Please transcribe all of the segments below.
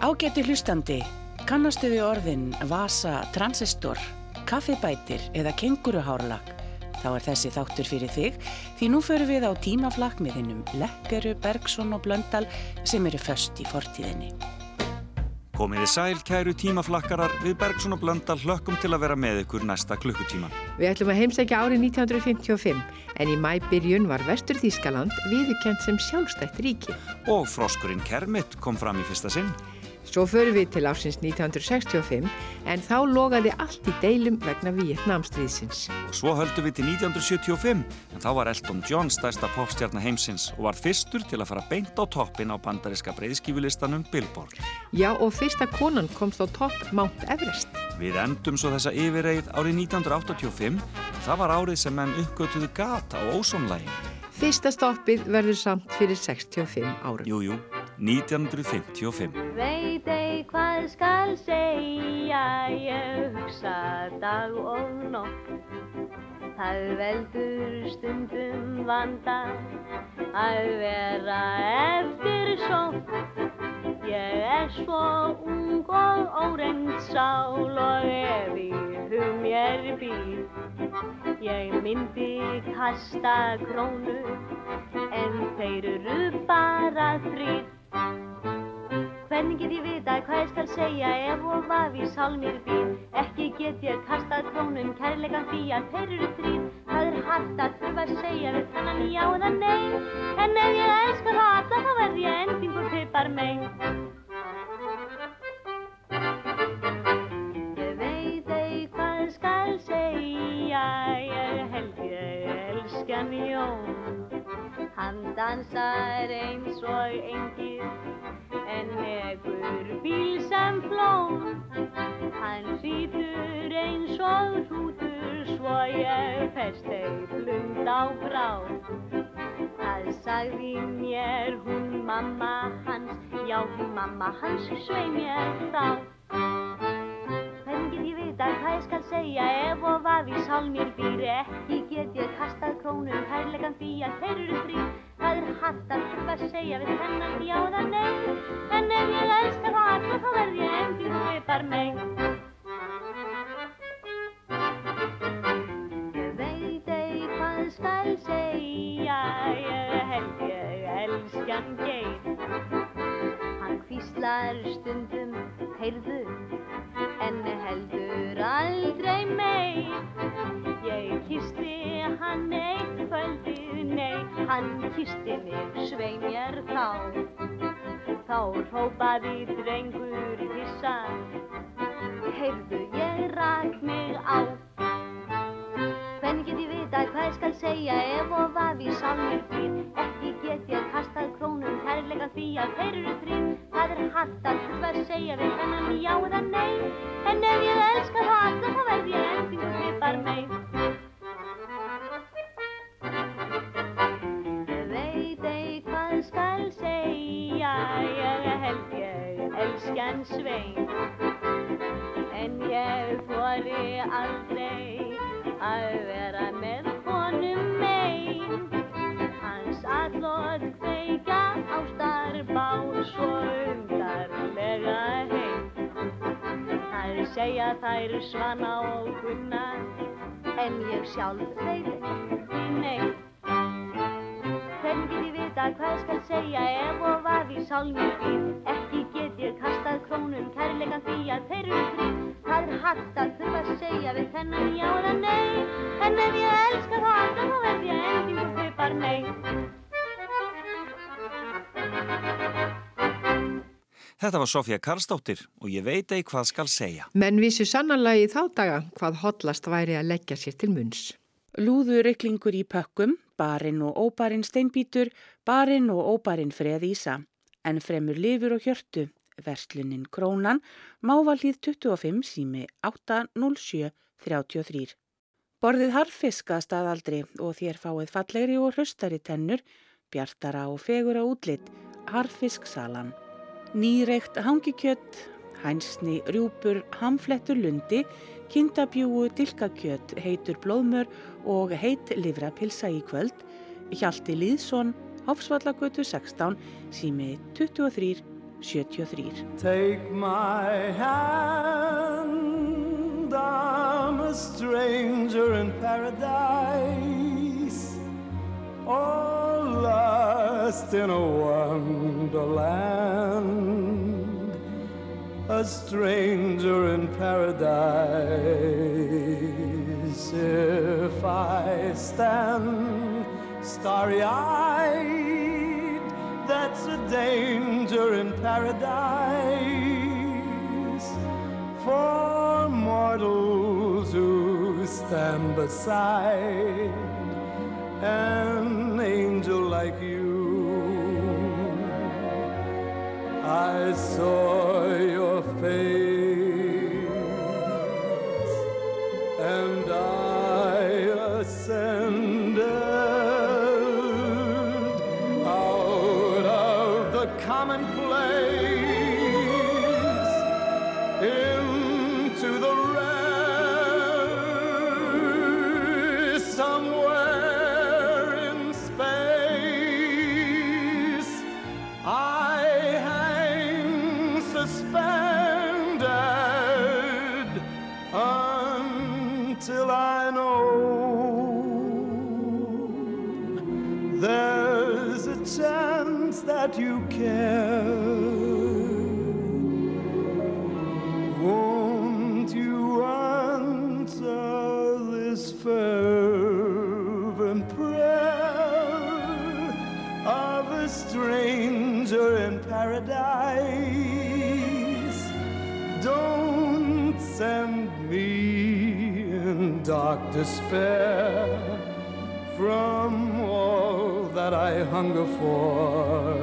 Ágæti hlustandi, kannastu við orðin vasa, transistor, kaffibætir eða kenguruhárlag? Þá er þessi þáttur fyrir þig því nú förum við á tímaflakk með hinnum Lekkeru, Bergson og Blöndal sem eru först í fortíðinni. Komiði sæl, kæru tímaflakkarar, við Bergson og Blöndal hlökkum til að vera með ykkur næsta klukkutíman. Við ætlum að heimsækja árið 1955 en í mæbyrjun var Vestur Þískaland viðkjent sem sjálfstætt ríki. Og froskurinn Kermit kom fram í fyrsta sinn. Svo förum við til ásins 1965 en þá logaði allt í deilum vegna Vietnamstríðsins. Og svo höldum við til 1975 en þá var Elton John stærsta popstjarnar heimsins og var fyrstur til að fara beint á toppin á bandariska breyðskífulistanum Billboard. Já og fyrsta konan komst á topp Mount Everest. Við endum svo þessa yfirreið árið 1985 og það var árið sem menn uppgötuðu gata á ósónlægin. Fyrsta stoppið verður samt fyrir 65 árum. Jújú, 1955. Veit ei hvað skal segja, ég hugsa dag og nótt. Það veldur stundum vanda að vera eftir sótt. Ég er svo ung og órend sál og ef í hug mér býr. Ég myndi kasta krónu en þeir eru bara þrýr. Hvernig get ég vita hvað ég skal segja ef og vafi sálmir býr? Ekki get ég kastað krónum kærleikan því að þeir eru þrýr. Það er hægt að þurfa að segja við þennan já eða nei. En ef ég elskar það alla þá verð ég endingur pipar meg. Ég veit ei hvað skal segja, ég held ég elskan Jón. Hann dansar eins og engir flón. Hann sýtur eins og hrútur svo ég fest ei blund á brá. Það sagði mér hún mamma hans, já mamma hans svei mér þá. Get ég vita hvað ég skal segja ef og hvað í sál mér býr. Ekki get ég kastað krónum kærleikan því að þeir eru þrý Það er hægt að þurfa að segja við þennan já eða nei? En ef ég elskar það alla þá verð ég endur og veipar mig. Ég veit ei hvað skal segja Ég held ég elskan geir. Hann hvíslar stundum heyrðu meir. Ég kisti hann eitt kvöldið, nei, hann kisti mig, svei mér þá. Þá hrópaði drengur hissa, heyrðu ég rak mig á. Hvað ég skal segja ef og hvað í sálmir býr? Ekki get ég kastað krónum kærleika því að þeir eru þrýr. Það er hægt að þurfa að segja við þennan já eða nei. En ef ég elskar það alla þá verð ég endingu svipar mig. Ég veit ei hvað skal segja, ég held ég elskan svein. En ég þori aldrei að vera segja þær svana og gunna En ég sjálf veit ekki. Neitt Hvernig get ég vita hvað ég skal segja ef og hvað í sálmur býr Ekki get ég kastað krónum kærleikan því að þeir eru þrýr Það er hægt að þurfa að segja við þennan já eða nei. En ef ég elskar það alla þá verð ég endingu svipar nei Þetta var Sofía Karlsdóttir og ég veit ei hvað skal segja. Menn vissu sannanlega í þá daga hvað hotlast væri að leggja sér til munns. Lúður yklingur í pökkum, barinn og óbarinn steinbítur, barinn og óbarinn freðísa, en fremur lifur og hjörtu, verslunin Krónan, mávalíð 25 sími 80733. Borðið harfisk að staðaldri og þér fáið fallegri og hröstari tennur, bjartara og fegura útlitt, harfisksalan. Nýreikt hangikjött, hænsni, rjúpur, hamflettur lundi, kindabjúu, dilkakjött, heitur blóðmör og heit livrapilsa í kvöld, Hjalti Lýðsson, Hofsvallagötu 16, sími 23 73. Take my hand, I'm a stranger in paradise, all lost in a wonderland, a stranger in paradise. If I stand starry-eyed, that's a danger in paradise for mortals who stand beside an angel like you. I saw dark despair from all that I hunger for.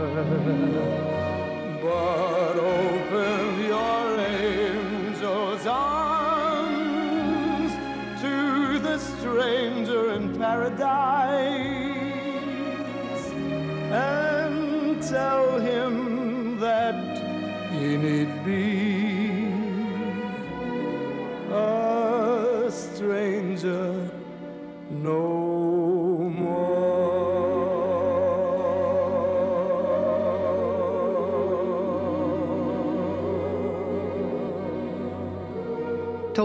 But open your angel's arms to the stranger in paradise and tell him that he need be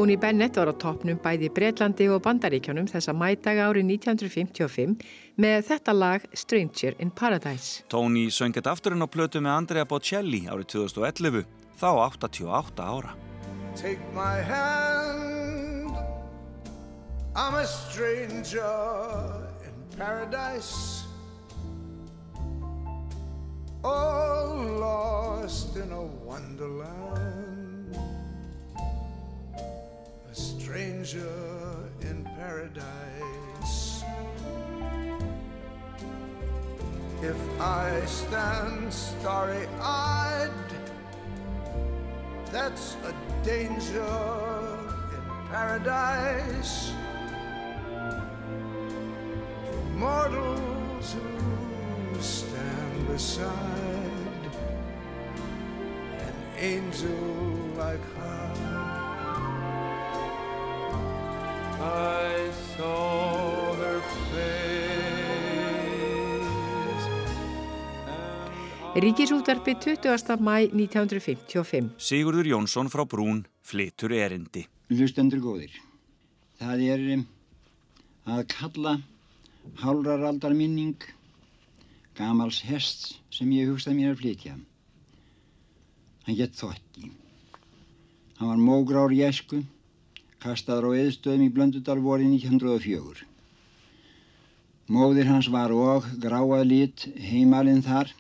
Tony Bennett var á toppnum bæði Breitlandi og Bandaríkjónum þessa mædaga árið 1955 með þetta lag Stranger in Paradise. Tony söng þetta afturinn á plötu með Andrea Bocelli árið 2011, þá 88 ára. Take my hand, I'm a stranger in paradise, all lost in a wonderland, a stranger in paradise. If I stand starry-eyed, that's a danger in paradise mortals who stand beside an angel like her. I saw her face. Ríkisútvarpi 20. mæ 1955. Sigurður Jónsson frá Brún flytur erindi. Hlustendur góðir. Það er um, að kalla hálrar aldar minning gamals hest sem ég hugsaði mér að flytja. Hann gett þokki. Hann var mógrár í esku, kastaður á eðstöðum í Blöndudal voru 1904. Móðir hans var og gráað lit heimalinn þar,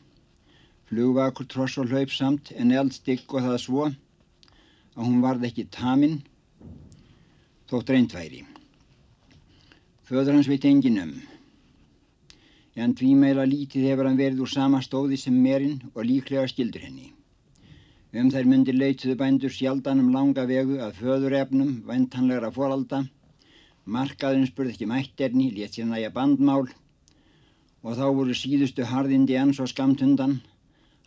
flugvakur tross og hlaup samt en eldstygg og það svo að hún varð ekki taminn þótt reyndværi. Föður hans veit engin um. En tvímeila lítið hefur hann verið úr sama stóði sem merinn og líklega skildur henni. Um þær myndir leituðu bændur sjaldan um langa vegu að föðurefnum væntanlegra foralda. Markaðurinn spurði ekki mætterni, létt sér næja bandmál og þá voru síðustu harðindi enn svo skamt undan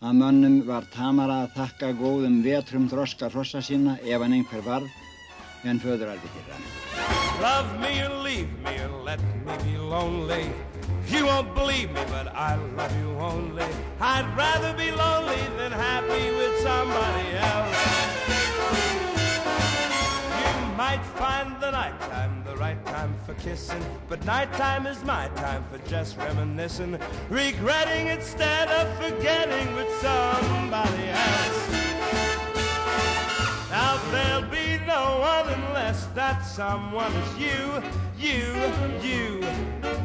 að mönnum var tamara að þakka góðum vetrum þroska hrossa sinna ef hann einhver varð en föðurarfi þeirra. You won't believe me, but I love you only. I'd rather be lonely than happy with somebody else. You might find the nighttime the right time for kissing, but nighttime is my time for just reminiscing, regretting instead of forgetting with somebody else. Now there'll be no one unless that someone is you, you, you.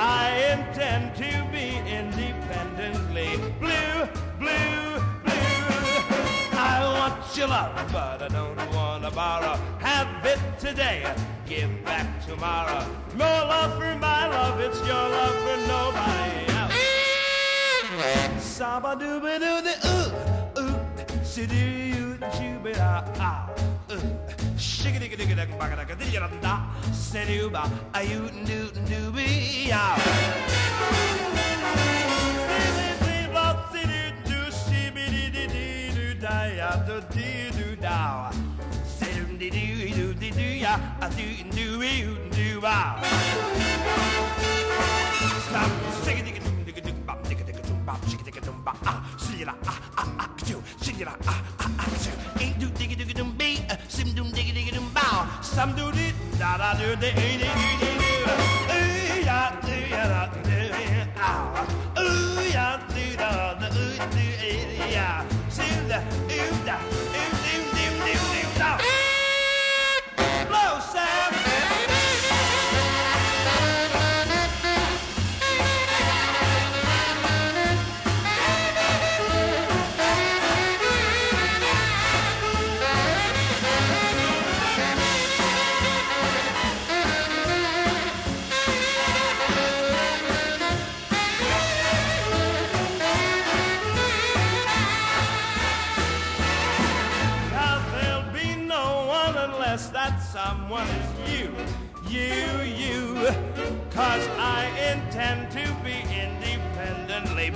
I intend to be independently blue, blue, blue. I want your love, but I don't want to borrow. Have it today, give back tomorrow. No love for my love, it's your love for nobody else. Saba dooba doo the ooh, ooh, si doo you choo da ah, ooh shigga digga digga digga bagga digga digga da senuba ayu newt nubia Stop singing, digga, digga, digga, bop, digga, digga, digga, bop, digga, digga, digga, bop, ah, see ya, ah, ah, ah, you, see ya, ah, ah, ah, you. some duty, da da do ain't it?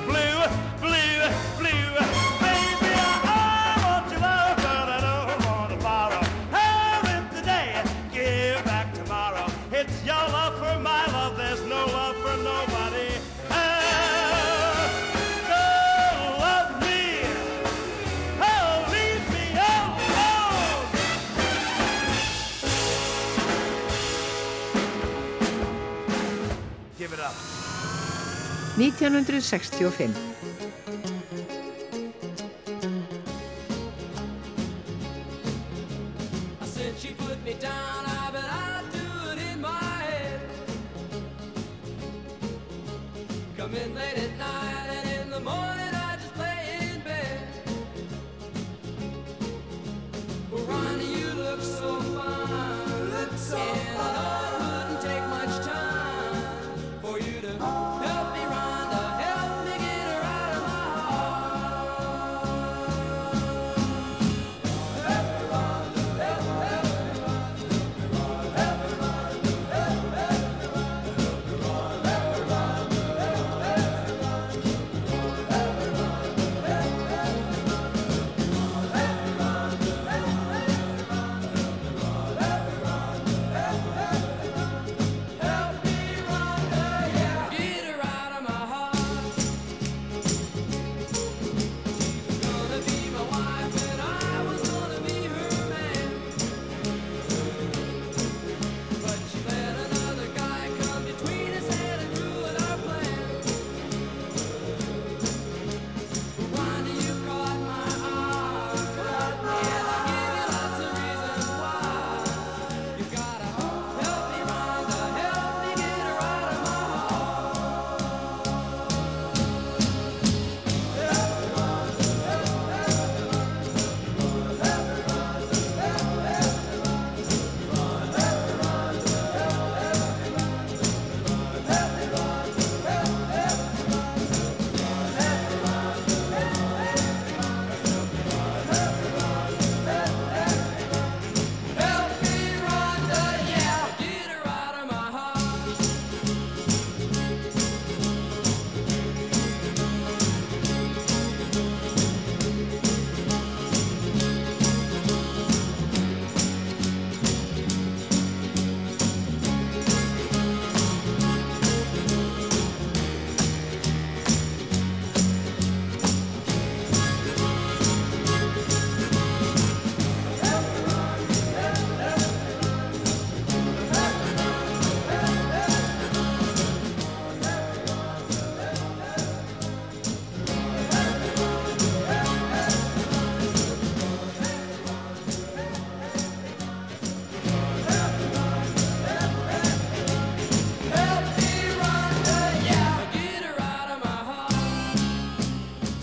Blue, blue, blue. 1965.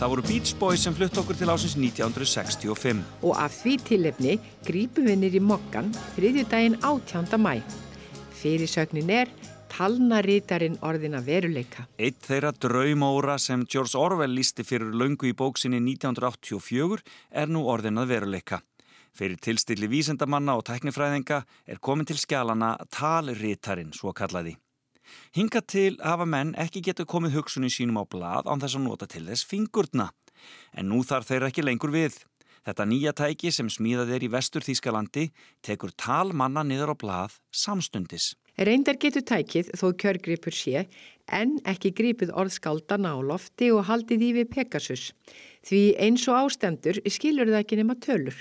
Það voru Beach Boys sem flutt okkur til ásins 1965. Og af því tilefni grípum við nýri mokkan þriðjudaginn 18. mæ. Fyrirsögnin er talnarítarinn orðina veruleika. Eitt þeirra draumóra sem George Orwell lísti fyrir löngu í bóksinni 1984 er nú orðinað veruleika. Fyrir tilstilli vísendamanna og tæknifræðinga er komin til skjálana talrítarinn, svo kallaði. Hinga til hafa menn ekki getur komið hugsunni sínum á blað án þess að nota til þess fingurna. En nú þarf þeir ekki lengur við. Þetta nýja tæki sem smíðað er í vestur Þískalandi tekur talmanna niður á blað samstundis. Reyndar getur tækið þó kjörgripur sé en ekki gripið orðskaldana á lofti og haldið í við Pegasus. Því eins og ástendur skilur það ekki nema tölur.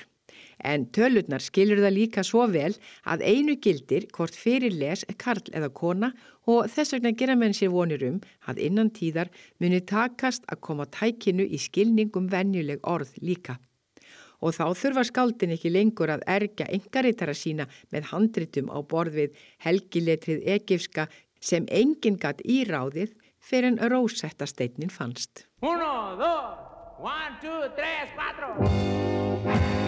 En tölurnar skilur það líka svo vel að einu gildir hvort fyrir les karl eða kona og þess vegna gera menn sér vonir um að innan tíðar muni takast að koma tækinu í skilningum venjuleg orð líka. Og þá þurfa skáldin ekki lengur að erga engaritara sína með handritum á borð við helgiletrið egifska sem enginn gatt í ráðið fyrir en rósetta steinin fannst. Uno, dos, one, two, tres, cuatro.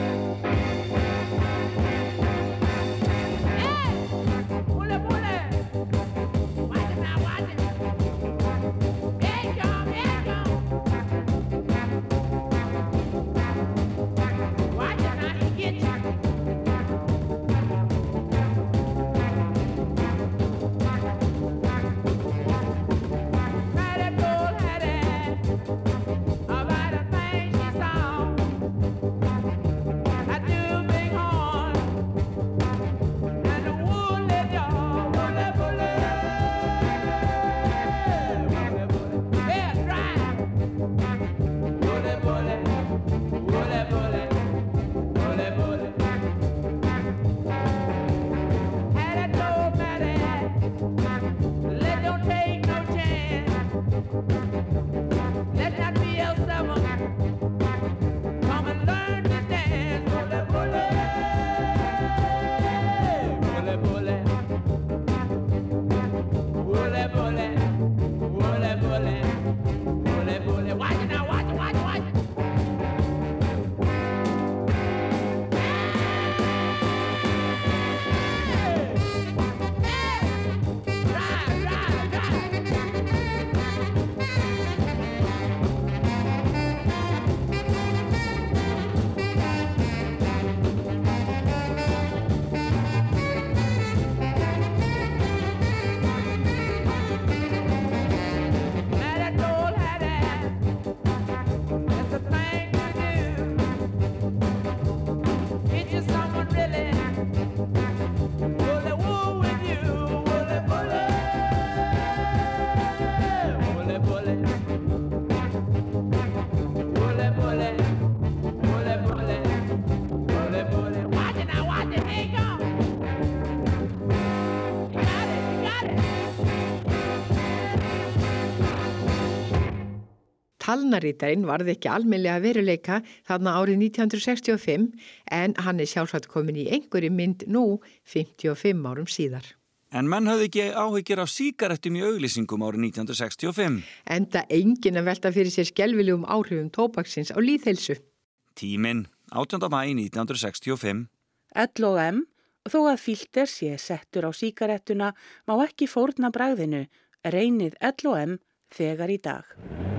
Talnarítarinn varði ekki almeinlega veruleika þarna árið 1965 en hann er sjálfsagt komin í einhverju mynd nú 55 árum síðar. En menn hafði ekki áhyggjur af síkarettum í auglýsingum árið 1965. Enda engin að velta fyrir sér skelvilegum áhrifum tópaksins á líðhelsu. Tíminn, 18. mæ 1965. L og M, þó að filter sé settur á síkarettuna má ekki fórna bragðinu, reynið L og M þegar í dag.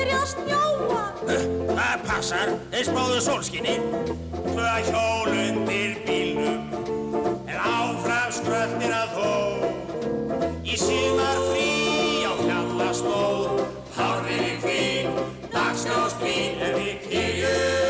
Guðmundur, það byrja að snjóa. Það passar, þeir spáðu sólskinni Tvö hjól undir bílnum En áfram skröltir að þó Í sumar frí á fjallastóð Hárið í hvín, dagsljóst vín En við kyrjum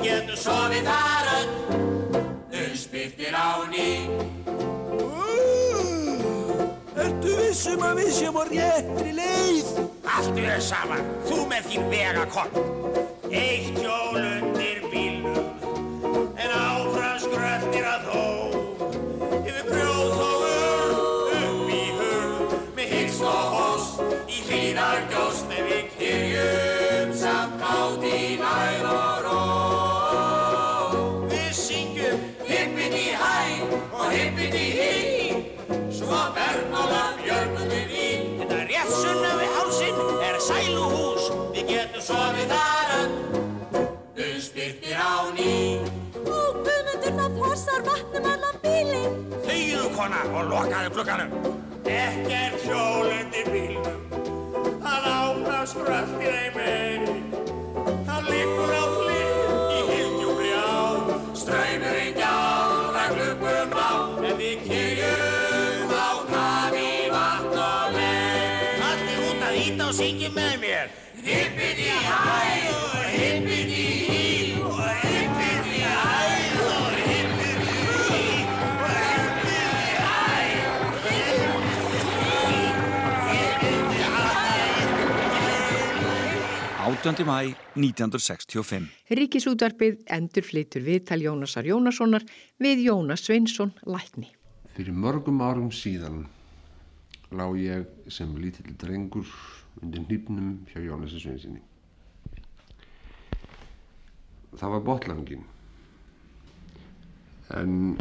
Við getum Sofið þar öll Umspyrtir á ný Ertu vissum að við séum á réttri leið? allt þau saman. Þú með þín vegakorn. Eitt hjól undir bílnum, en áfram skröltir að þó. Er sunnan við hálsin er sæluhús. Við getum Sofið þar öll Umspyrtir á ný Ó, Guðmundur, það fossar vatnum allan bílinn. Þegiðu kona og lokaðu glugganum. Ekkert hjólandi bílnum, hann áfram skröltir ei meiri. Íta og syngja með mér. Hippiti hæ og hippiti hí Og hippiti hæ og hippiti hí og hippiti hæ. 18. mæ 1965. Ríkisútvarpið endur flytur viðtal Jónasar Jónassonar við Jónas Sveinsson lækni. Fyrir mörgum árum síðan lá ég sem lítill drengur undir hnýpnum hjá Jónasi Sveinsinni. Það var botlangin. En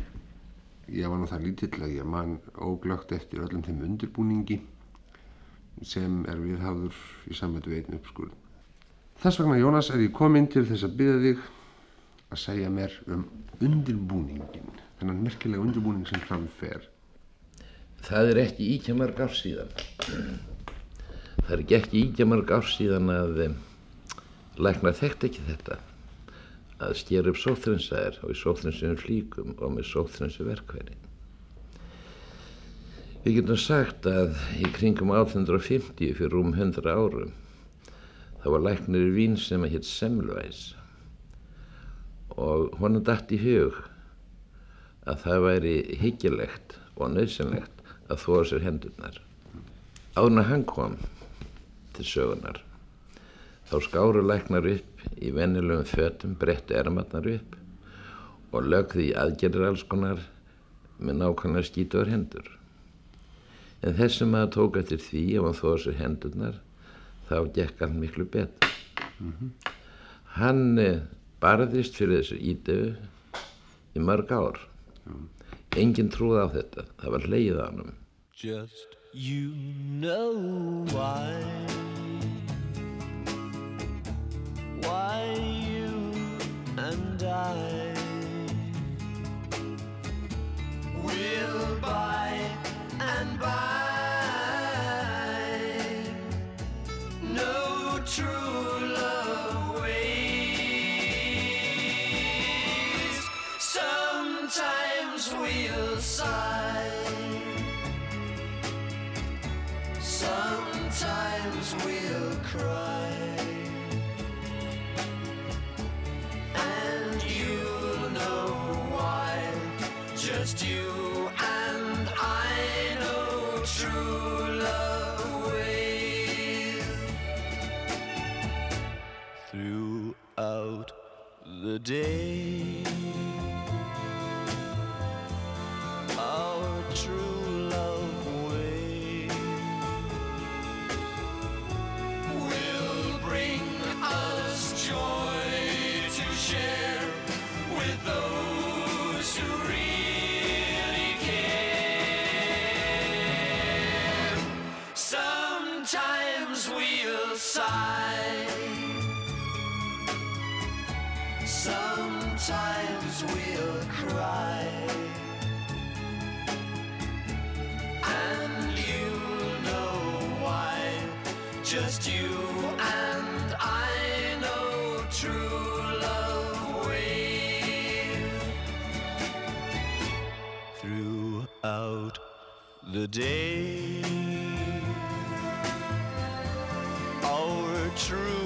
ég var nú það lítill að ég man óglögt eftir öllum þeim undirbúningi sem er viðhafður í samvættu einn uppskurð. Þess vegna, Jónas, er ég kominn til þess að byggja þig að segja mér um undirbúningin, þennan merkilega undirbúning sem framfer. Það er ekki íkja mörg ár síðan. Það er ekki íkja mörg ár síðan að um, læknar þekkt ekki þetta. Að stjera upp sóþrensæðir og í sóþrensinu flíkum og með sóþrensu verkværi. Við getum sagt að í kringum 1850 fyrir rúm 100 árum þá var læknir í vín sem að hétt Semmelweis og honum datt í hug að það væri hyggilegt og nöðsynlegt að þóa sér hendurnar. Áðurna hann kom til sögunar þá skáru læknar upp í vennilegum fötum, brettu ermarnar upp og lögði í aðgerðir alls konar með nákvæmlega skítuðar hendur. En þessi maður tók eftir því ef hann þóða sér hendurnar þá gekk hann miklu betur. Hann eh, barðist fyrir þessu ídöfu í mörg ár. Engin trúði á þetta. Það var leið á hann. You know why. Why you and I will by and by day. Sometimes we'll cry. And you know why. Just you and I know true love way. Throughout the day, our true.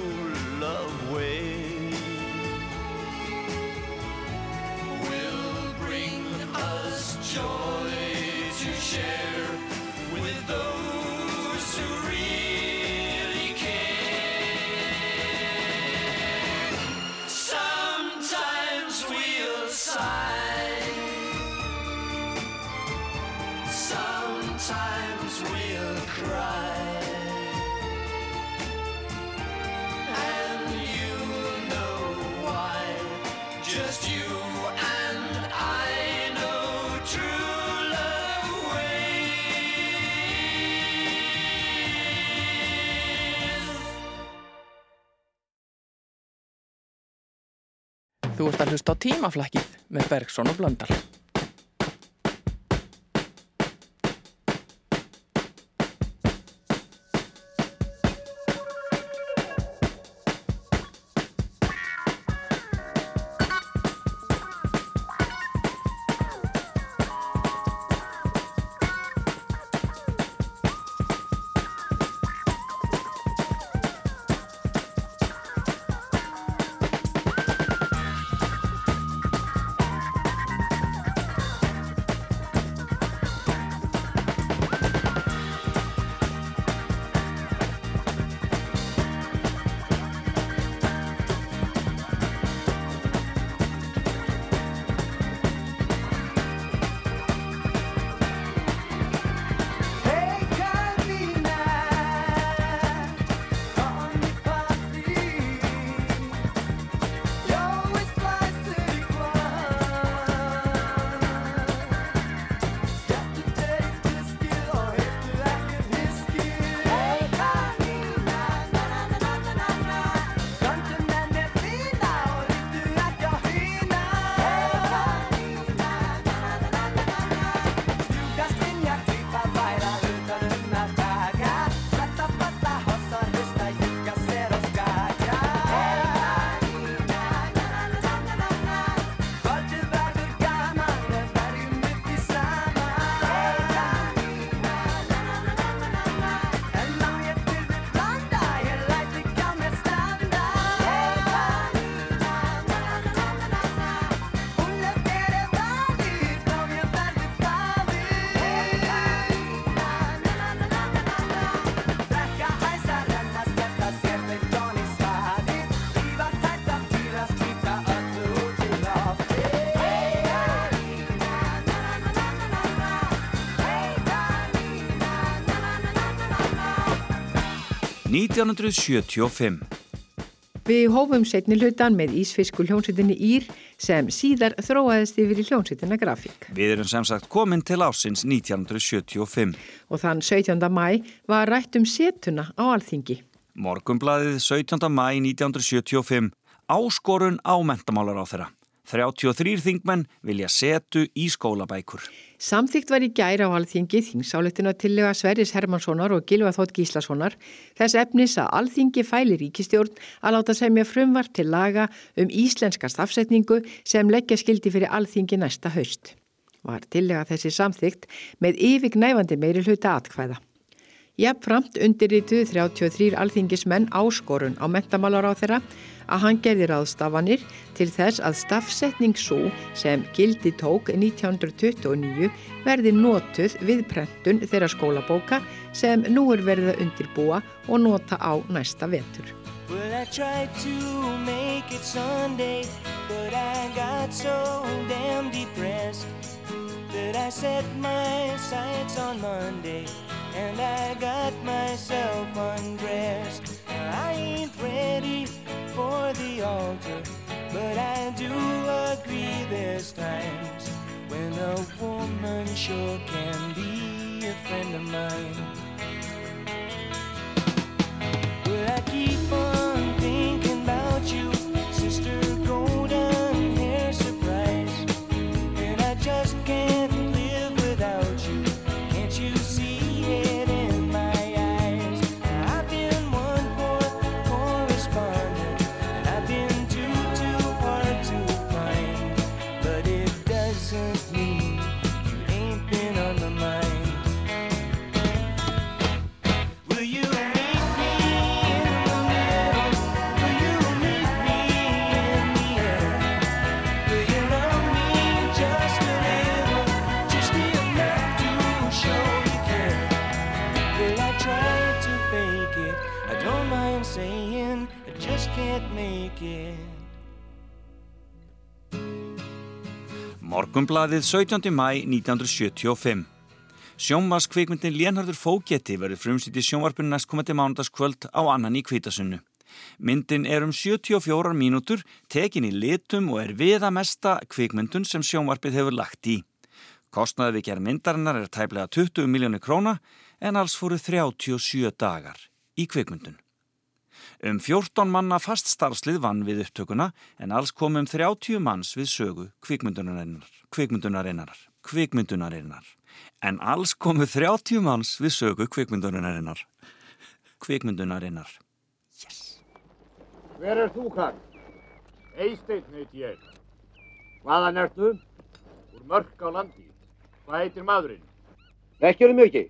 Þú ert að hlusta á tímaflakkið með Bergson og Blöndal. 1975. Við hófum setni hlutan með Ísfisku hljómsveitinni Ír sem síðar þróaðist yfir í hljómsveitina Grafík. Við erum sem sagt komin til ásins 1975. Og þann 17. mæ var rætt um setuna á alþingi. Morgumblaðið 17. mæ 1975. Áskorun á mentamálar á þeirra. 33 þingmenn vilja setu í skólabækur. Samþygt var í gæra á alþingi þingsálettinu til lega Sverris Hermanssonar og Gilva Þótt Gíslasonar þess efnis að alþingi fæli ríkistjórn að láta semja frumvart til laga um íslenska stafsetningu sem leggja skildi fyrir alþingi næsta haust. Var tillega þessi samþygt með yfirgnæfandi meiri hluta atkvæða. Jafnframt undirrituð 33 alþingismenn áskorun á mentamálar á þeirra að hann gerði ráðstafanir til þess að stafsetning svo sem gildi tók 1929 verði notuð við prentun þeirra skólabóka sem nú er verið að undirbúa og nota á næsta vetur. Well, and I got myself undressed. I ain't ready for the altar, but I do agree there's times when a woman sure can be a friend of mine. Morgumblaðið 17. mæ 1975. Sjónvars kvikmyndin Lénhardur Fógetti verður frumsýtt í sjónvarpinu næstkomandi mánudagskvöld á annan í kvítasunnu. Myndin er um 74 mínútur, tekin í litum og er viðamesta kvikmyndun sem sjónvarpið hefur lagt í. Kostnaði við gerð myndarinnar er tæplega 20 miljónir króna en alls fóru 37 dagar í kvikmyndun. Um 14 manna fast starfslið vann við upptökuna en alls kom um 30 manns við sögu kvikmyndunarinnar, kvikmyndunarinnar, kvikmyndunarinnar. En alls komu 30 manns við sögu kvikmyndunarinnar, kvikmyndunarinnar. Hver er þú, Karl? Eisteinn heit ég. Hvaðan ertu? Úr mörk á landi. Hvað heitir maðurinn? Þekkjum mig ekki.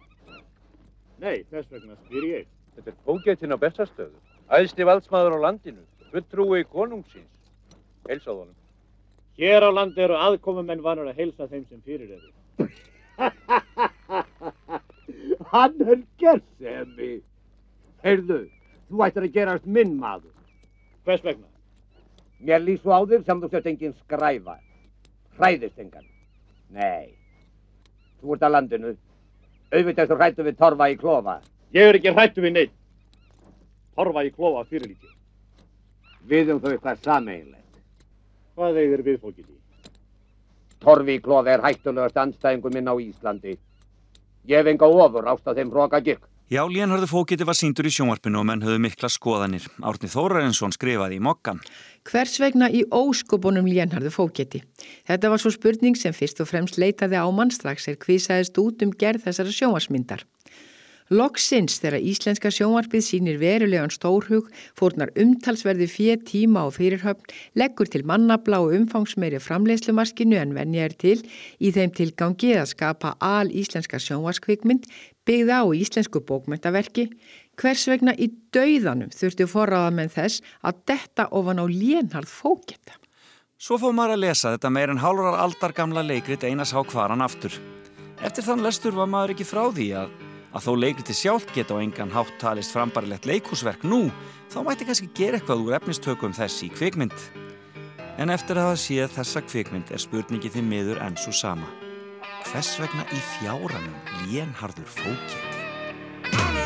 Nei, þess vegna spyr ég. Þetta er pógetinn á bestastöðu. Æðsti valdsmaður á landinu. Fulltrúi konungsins. Heilsað honum. Hér á landi eru aðkomumenn vanur að heilsa þeim sem fyrir eru. Hann er gerðsemi. Heyrðu, þú ættir að gerast minn maður. Hvers vegna? Mér svo á þér sem þú sett engin skræfa. Hræðist engan. Nei. Þú ert að landinu. Auðvitað þú hrættu við torfa í klofa. Ég er ekki hrættu við neitt. Torfa í klofa fyrirlítið. Við um þau eitthvað sameinlegt. Hvað eigir við fólkið í? Torfi í klofa er hættulegast anstæðingur minn á Íslandi. Ég hef enga ofur ást að þeim hróka gikk. Já, Lénharður Fógetti var síndur í sjónvarpinu og menn höfðu mikla skoðanir. Árni Þórarinsson skrifaði í mokkan. Hvers vegna í óskopunum lénharðu fóketi? Þetta var svo spurning sem fyrst og fremst leitaði á mann strax er kvisaðist út um gerð þessara sjónvarsmyndar. Loksins þegar íslenska sjónvarpið sínir verulegan stórhug, fórnar umtalsverði fjö tíma og fyrirhöfn, leggur til mannabla og umfangsmeiri framleiðslumaskinu en venja er til í þeim tilgangi að skapa al íslenska sjónvarskvikmynd byggða á íslensku bókmyndaverki, hvers vegna í dauðanum þurftu forraða með þess að detta ofan á lénharð fóketta. Svo fóð maður að lesa þetta meir en hálfurar aldar gamla leikrit einas á hvaran aftur. Eftir þann lestur var maður ekki frá því að að þó leikriti sjálft geta á engan hátt talist frambarilegt leikúsverk nú, þá mætti kannski gera eitthvað úr efnistökum þess í kvikmynd. En eftir að það sé þessa kvikmynd er spurningi því miður enn svo sama. Hvers vegna í fjáranum lénharður fókjeti?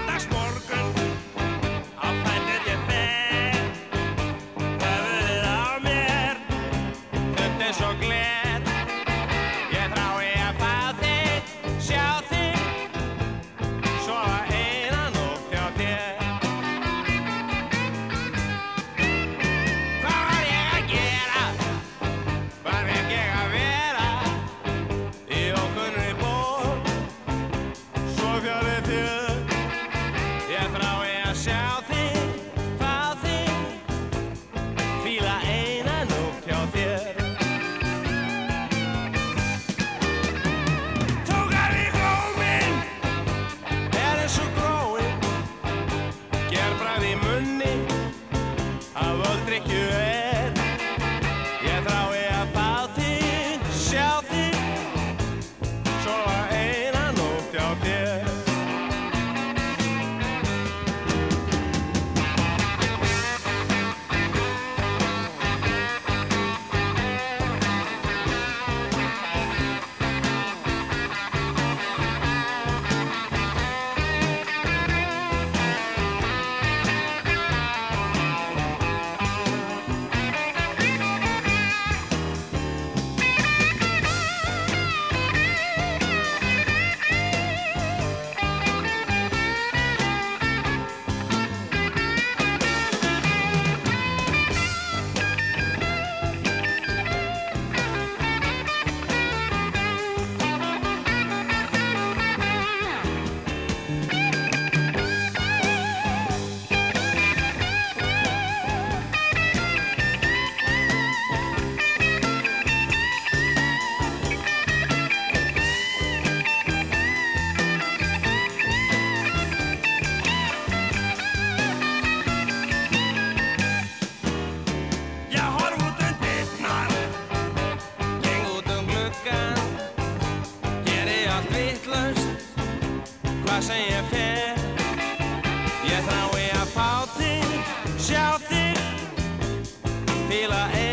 feel I am.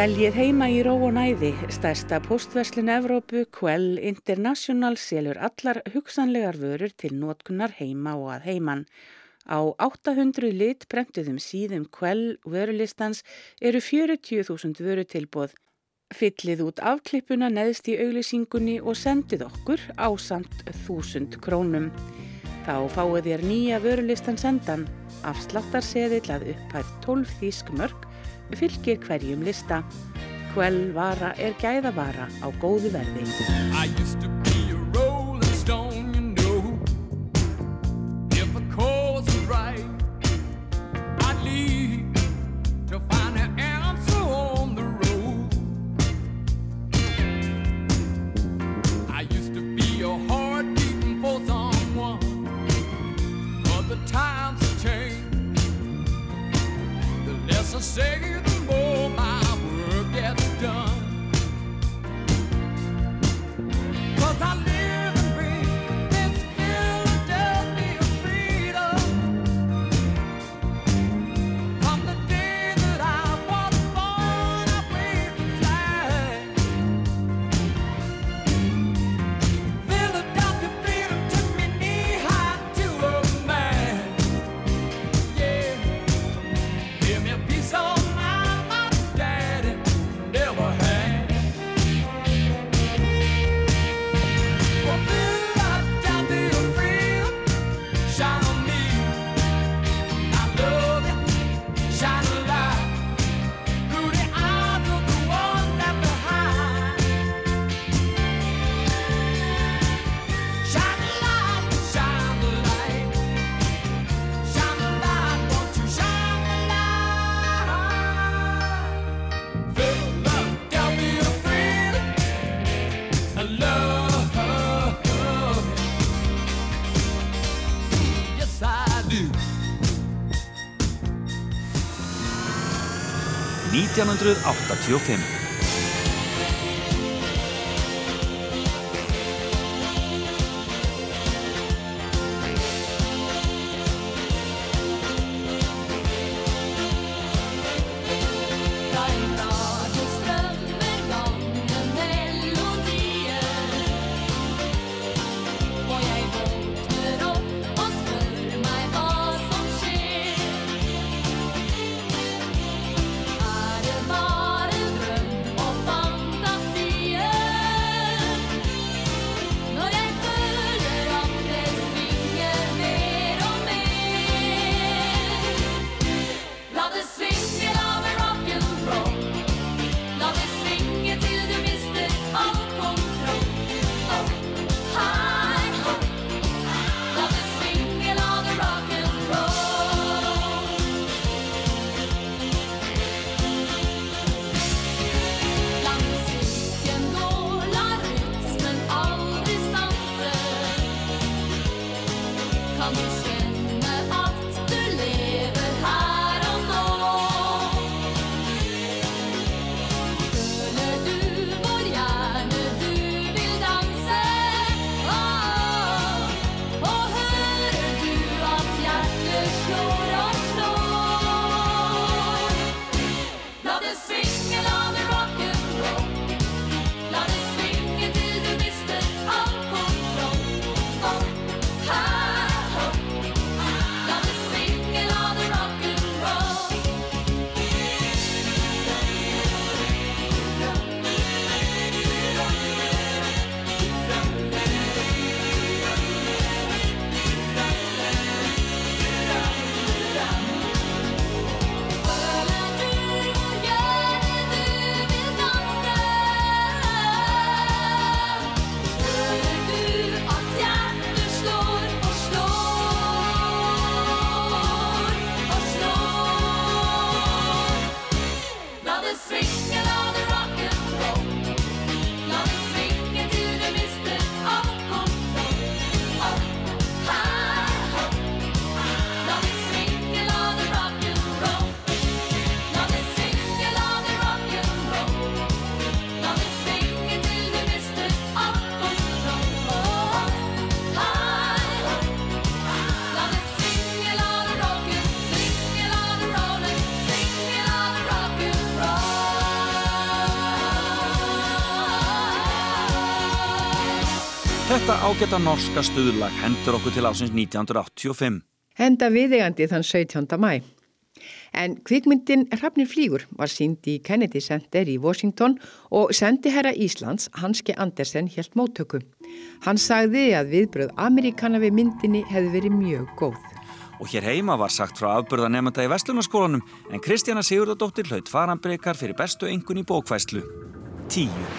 Veljið heima í ró og næði, stærsta postverslun Evrópu, Quell International, selur allar hugsanlegar vörur til notkunar heima og að heiman. Á 800 lit premtuðum síðum Quell vörulistans eru 40.000 vöru tilbóð. Fyllið út afklippuna neðst í auglýsingunni og sendið okkur á samt 1000 krónum. Þá fáið þér nýja vörulistan sendan, afsláttar seðil að upphæð 12 þískmörk fylgir hverjum lista. Kvelvara er gæðavara á góðu verði. so say 1985 Þetta ágæta norska stuðlag hendur okkur til ásins 1985. Henda viðegandi þann 17. mæ. En kvikmyndin Hrafnir flýgur var sínd í Kennedy Center í Washington og sendiherra Íslands Hanski Andersen helt móttöku. Hann sagði að viðbröð Amerikana við myndinni hefði verið mjög góð. Og hér heima var sagt frá afburða nefnda í Vestlunarskólanum en Kristjana Sigurdardóttir hlaut faranbreykar fyrir bestu engun í bókvæslu. Tíu.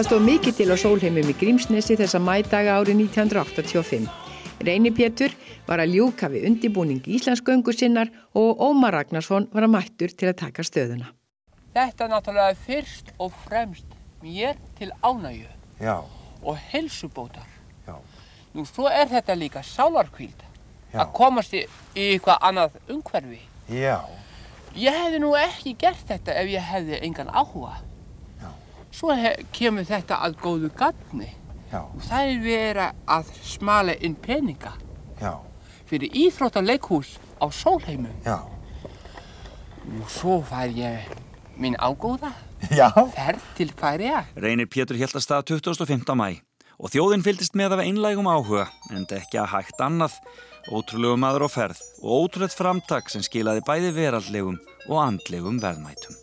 Það stóð mikið til á sólheimum í Grímsnesi þessa mædaga árið 1985. Reyni Pétur var að ljúka við undibúning Íslandsgöngu sinnar og Ómar Ragnarsson var að mættur til að taka stöðuna. Þetta er náttúrulega fyrst og fremst mér til ánægju Já, og helsubótar. Já. Nú, svo er þetta líka sálarkvíld Já. að komast í, í eitthvað annað umhverfi. já, Ég hefði nú ekki gert þetta ef ég hefði engan áhuga. Svo kemur þetta að góðu gatni. Já. Og það er vera að smala inn peninga já, fyrir íþróttaleikhús á sólheimum. já, Nú, svo fær ég minn ágóða já. ferð til Færiða. Reynir Pétur held að stað 25. mæ og þjóðin fylgist með af einlægum áhuga en ekki að hægt annað, ótrúlegu maður á ferð og ótrúlegt framtak sem skilaði bæði veraldlegum og andlegum verðmætum.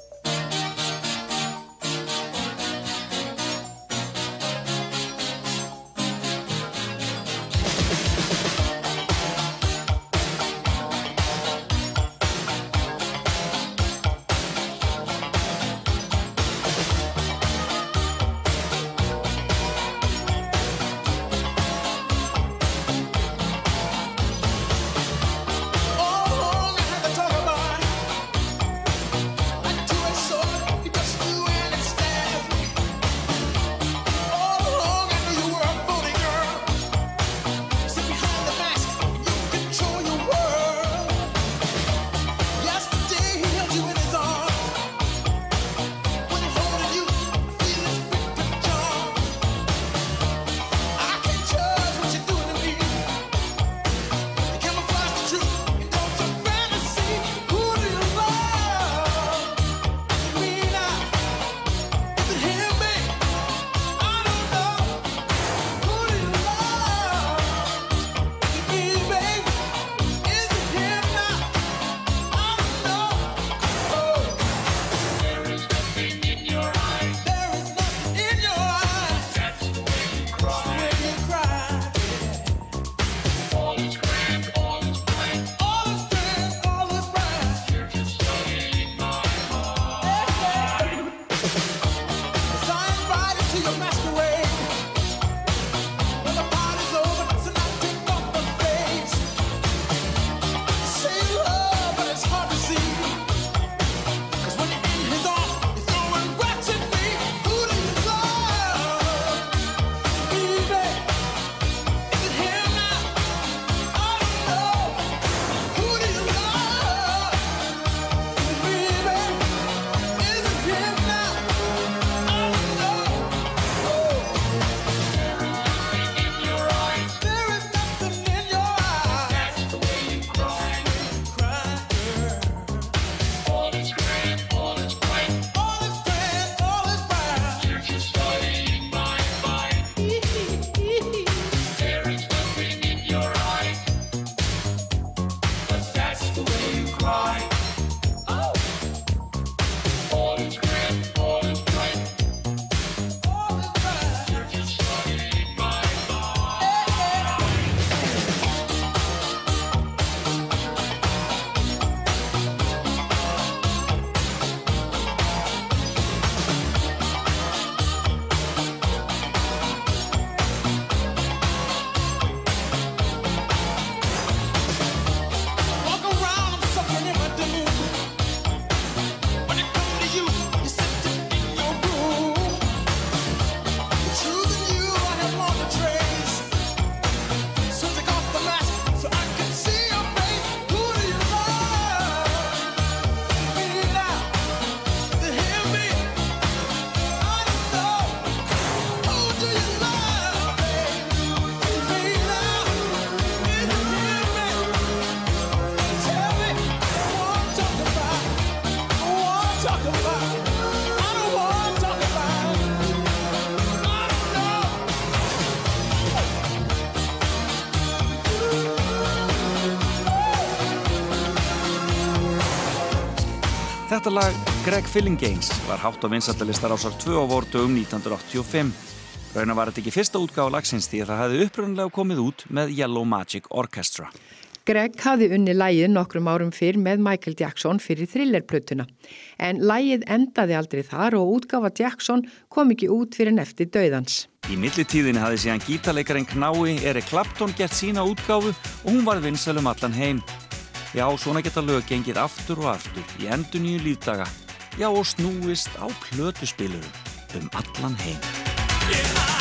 Þetta lag Greg Fillinganes var hátt á vinsaldalistar ásar 2 á vordugum 1985. Raunar var þetta ekki fyrsta útgáð lagsins því að það hefði upprunlega komið út með Yellow Magic Orchestra. Greg hafði unni lægið nokkrum árum fyrr með Michael Jackson fyrir thrillerplötuna. En lægið endaði aldrei þar og útgáfa Jackson kom ekki út fyrir nefti döðans. Í millitíðinni hafði síðan gítarleikarinn Knái Erik Clapton gert sína útgáfu og hún var vinsalum allan heim. Já, svona geta lög gengið aftur og aftur í endur nýju lífdaga. Já, og snúist á plötuspilurum um allan heim.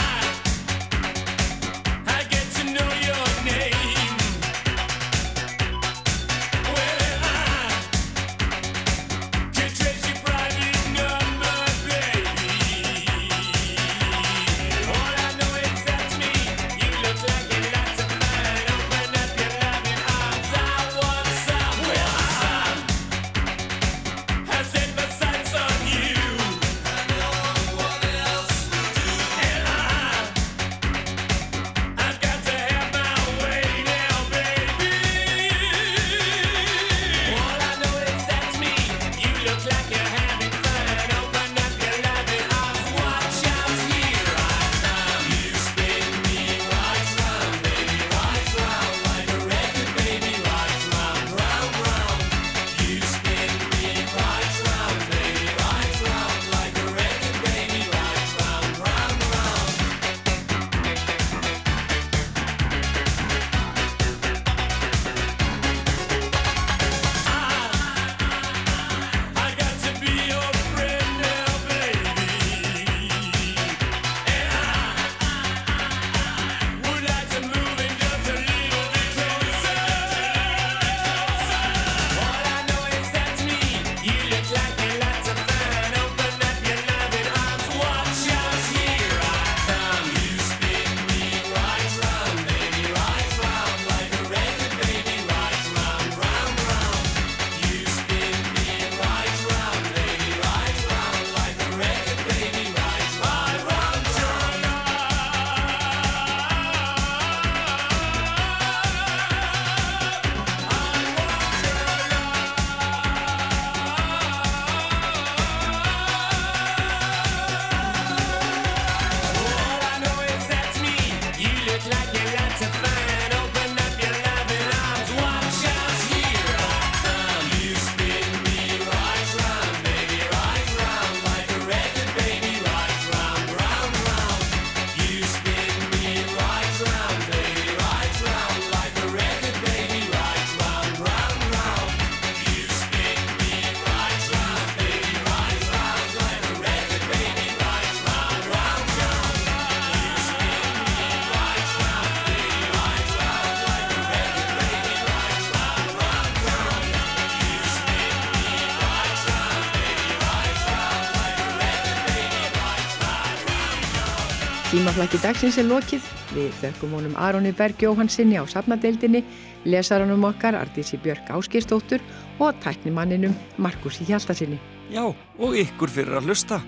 Tímaflæki dagsins er lokið. Við þökkum honum Aronni Berg Jóhansinni á safnadeildinni, lesaranum okkar Artísi Björk Áskistóttur og tæknimanninum Markusi Hjaltasinni. Já, og ykkur fyrir að hlusta.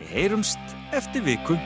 Við heyrumst eftir viku.